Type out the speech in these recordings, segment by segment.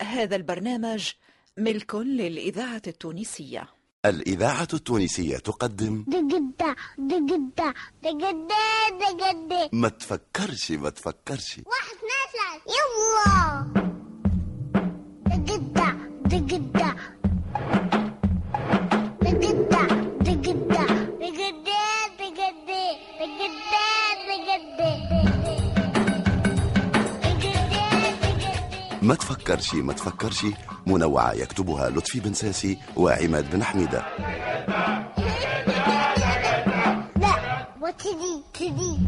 هذا البرنامج ملك للإذاعة التونسية. الإذاعة التونسية تقدم دقدة دقدة دقدة دقدة. ما تفكرش ما تفكرش. واحد اثنين ثلاثة. يلا. دقدة دقدة. ما تفكرش ما تفكرش. منوعة يكتبها لطفي بن ساسي وعماد بن حميدة. لا وتدي تدي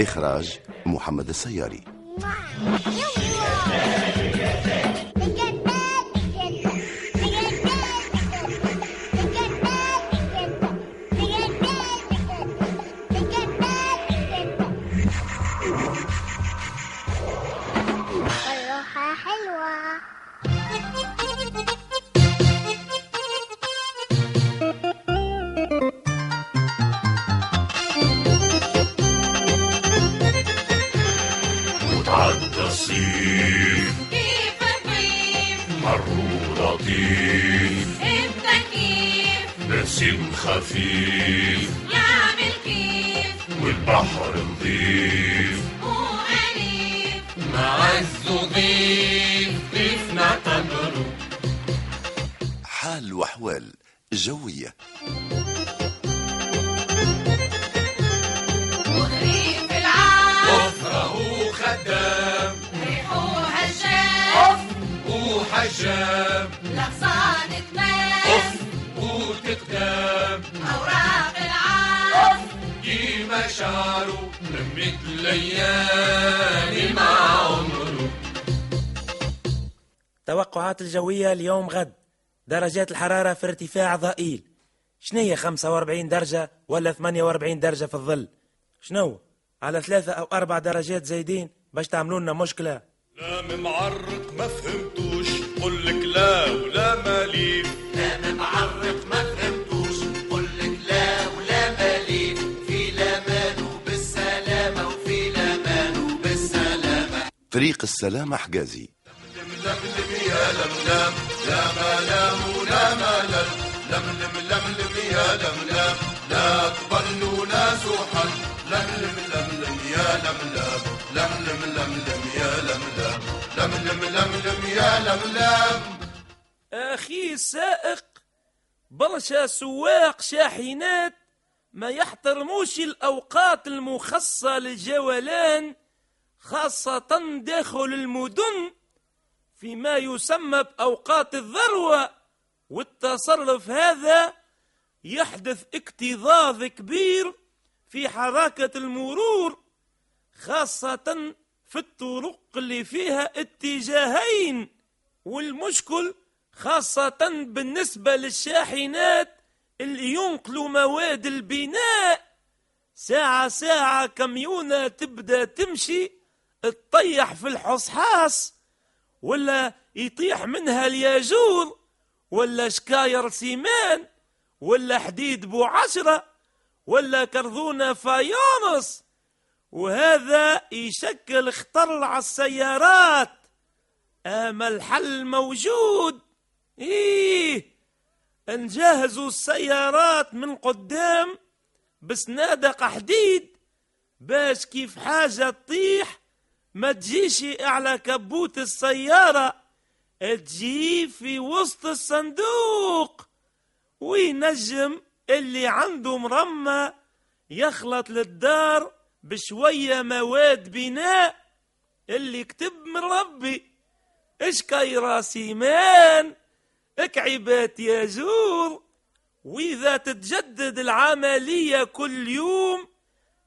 إخراج محمد السياري. خفيف يعمل كيف والبحر نظيف. وأليف معز ضيف. ضيفنا تمره حال وأحوال جوية. العام ظفره خدام. ريحه هشام. وحجام الليالي مع عمره. توقعات الجوية اليوم غد. درجات الحرارة في ارتفاع ضئيل. شنية 45 درجة ولا 48 درجة في الظل؟ شنو؟ على ثلاثة أو أربع درجات زايدين باش تعملوا لنا مشكلة. لا معرق ما فهمتوش. قل لك لا ولا ماليف لا معرق ما فهمتوش لملم يا لملم لا وحل لملم لملم يا يا يا أخي السائق برشا سواق شاحنات ما يحترموش الأوقات المخصصة للجولان. خاصة داخل المدن فيما يسمى بأوقات الذروة والتصرف هذا يحدث اكتظاظ كبير في حركة المرور خاصة في الطرق اللي فيها اتجاهين والمشكل خاصة بالنسبة للشاحنات اللي ينقلوا مواد البناء. ساعة ساعة كميونة تبدأ تمشي تطيح في الحصحاص ولا يطيح منها الياجور ولا شكاير سيمان ولا حديد بو عشرة ولا كرذونة فايونس وهذا يشكل خطر على السيارات. أما الحل موجود. إيه نجهزوا السيارات من قدام بسنادق حديد باش كيف حاجة تطيح ما تجيش على كبوت السيارة تجي في وسط الصندوق. وينجم اللي عنده مرمى يخلط للدار بشوية مواد بناء. اللي كتب من ربي اش كايرا سيمان اكعبات يا زور. وإذا تتجدد العملية كل يوم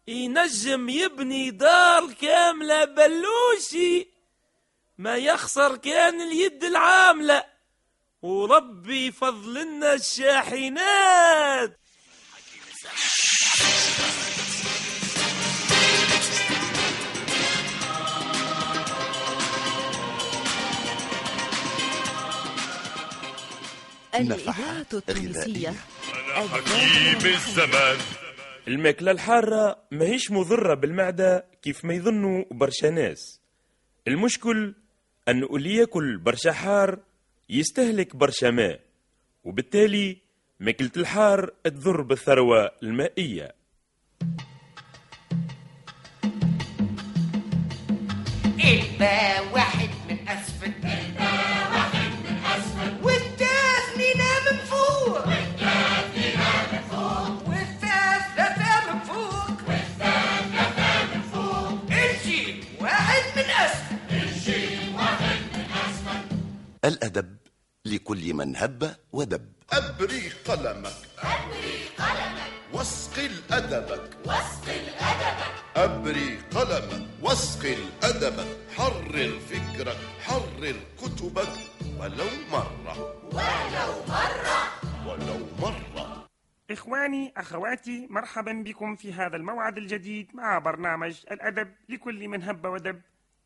ينجم يبني دار كاملة بلوشي ما يخسر كان اليد العاملة. وربي فضلنا الشاحنات. الإذاعة التونسية. أنا حكيم الزمان. الماكلة الحارة ماهيش مضرة بالمعدة كيف ما يظنوا برشا ناس. المشكل أنه اللي ياكل برشا حار يستهلك برشا ماء وبالتالي ماكلة الحار تضر بالثروة المائية. هب ودب. أبري قلمك. أبري قلمك. واسقي أدبك واسقي أدبك أبري قلمك. واسقي أدبك حرر فكرك. حرر كتبك. ولو مرة. ولو مرة. ولو مرة. إخواني أخواتي مرحبا بكم في هذا الموعد الجديد مع برنامج الأدب لكل من هب ودب.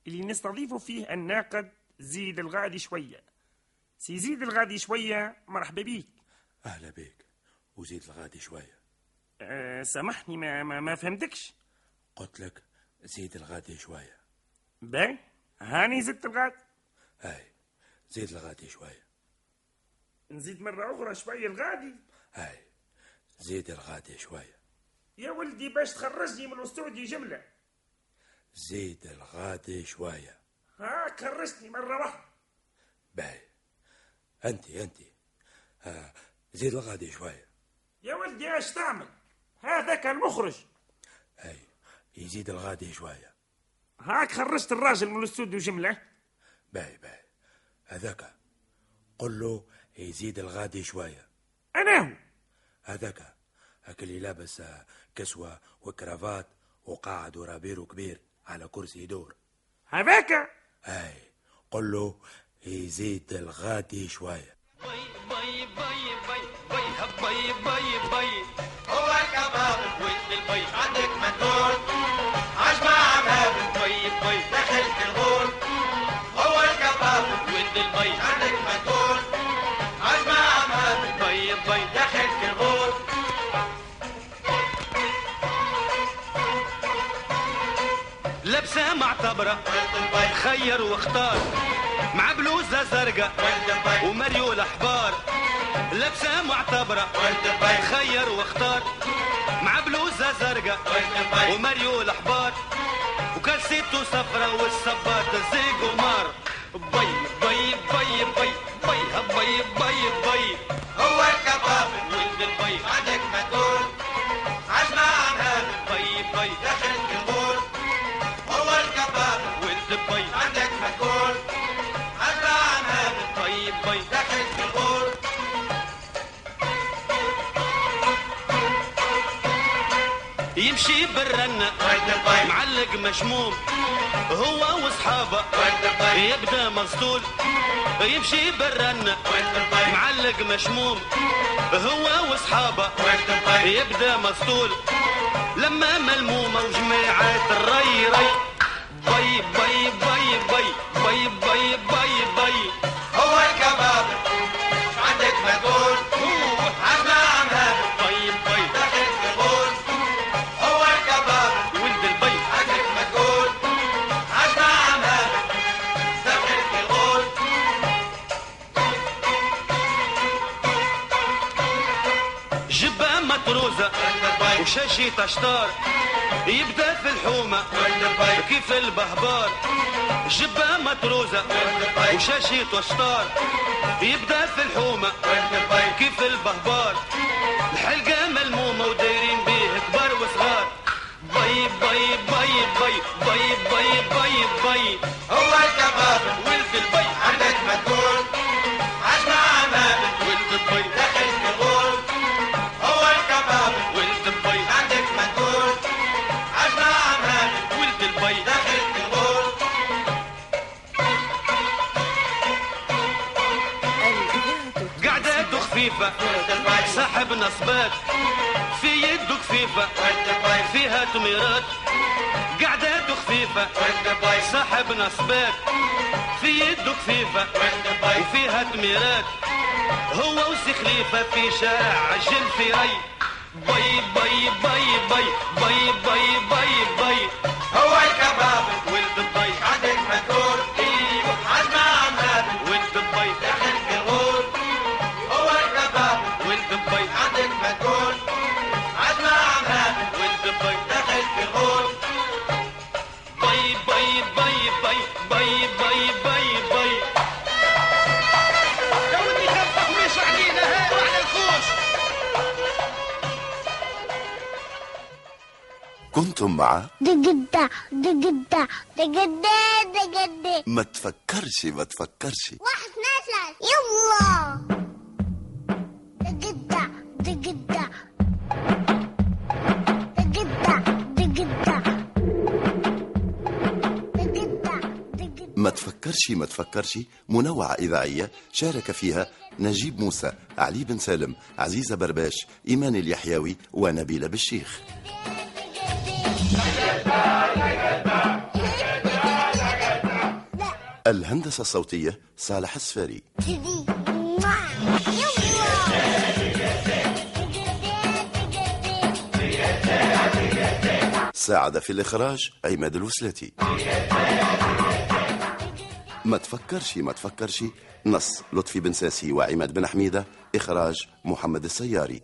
اللي نستضيف فيه الناقد زيد الغادي شوية. سي زيد الغادي شوية. مرحبا بيك. أهلا بك وزيد الغادي شوية. أه سامحني ما, ما, ما فهمتكش. قلت لك زيد الغادي شوية. باي هاني زدت الغاد. هاي زيد الغادي شوية. نزيد مرة أخرى شوية الغادي. هاي زيد الغادي شوية. يا ولدي باش تخرجني من الأستوديو جملة. زيد الغادي شوية. ها خرجتني مرة واحدة. باي أنت أنت. ها زيد الغادي شوية. يا ولدي إيش تعمل؟ هذاك المخرج هاي يزيد الغادي شوية. هاك خرجت الراجل من الاستوديو جملة باي باي هذاك. قل له يزيد الغادي شوية. أنا هو. هذاك. هاك اللي لابس آه، كسوة وكرافات وقاعد ورا بيرو كبير على كرسي يدور هذاك؟ هاي قل له يزيد الغادي شوية. بي بي بي بي بي بي بي هو الكباب وين البي عندك مندول عجمة عمام بي بي دخلت الغول. هو الكباب وين البي عندك مندول عجمة عمام بي بي دخلت الغول. لبسة معتبرة خير واختار. زرقاء ومريول حبار لبسة معتبرة. خير واختار. مع بلوزة زرقاء. ومريول حبار وكاسيته صفرة والصباط الزيق ومار بي بي بي بي بي بي بي بي. هو الكباب. ولد البي عندك مدول عجمة يمشي بالرنة. معلق مشموم هو وصحابه يبدأ مغسول يمشي بالرنة. معلق مشموم هو وصحابه يبدأ مغسول لما ملمومة وجماعات الري ري. باي باي باي باي باي باي باي بي وشاشي تشطار يبدأ في الحومة كيف البهبار. جبة مطروزة وشاشي تشطار يبدأ في الحومة كيف البهبار. الحلقة ملمومة ودايرين بيه كبار وصغار. بي بي بي بي بي بي بي بي. هو الكباب ولد البي عندك مدول عجمة عمام ولد البي نصبات في يده خفيفة فيها تميرات. قعدته خفيفة صاحب نصبات. في يده خفيفة وفيها تميرات. هو وسي خليفة في شارع عجل في ري. باي باي باي باي باي باي باي باي. هو الكباب ولد باي عندك مدور كنتم مع دقدة دقدة دقدة دقدة. ما تفكرش ما تفكرش. واحد اثنين ثلاثة. يلا. دقدة دقدة. ما تفكرش ما تفكرش. منوعة إذاعية شارك فيها نجيب موسى علي بن سالم عزيزة برباش إيمان اليحيوي ونبيلة بالشيخ الهندسة الصوتية صالح السفاري. ساعد في الإخراج عماد الوسلاتي ما تفكرش ما تفكرش. نص لطفي بن ساسي وعماد بن حميدة إخراج محمد السياري.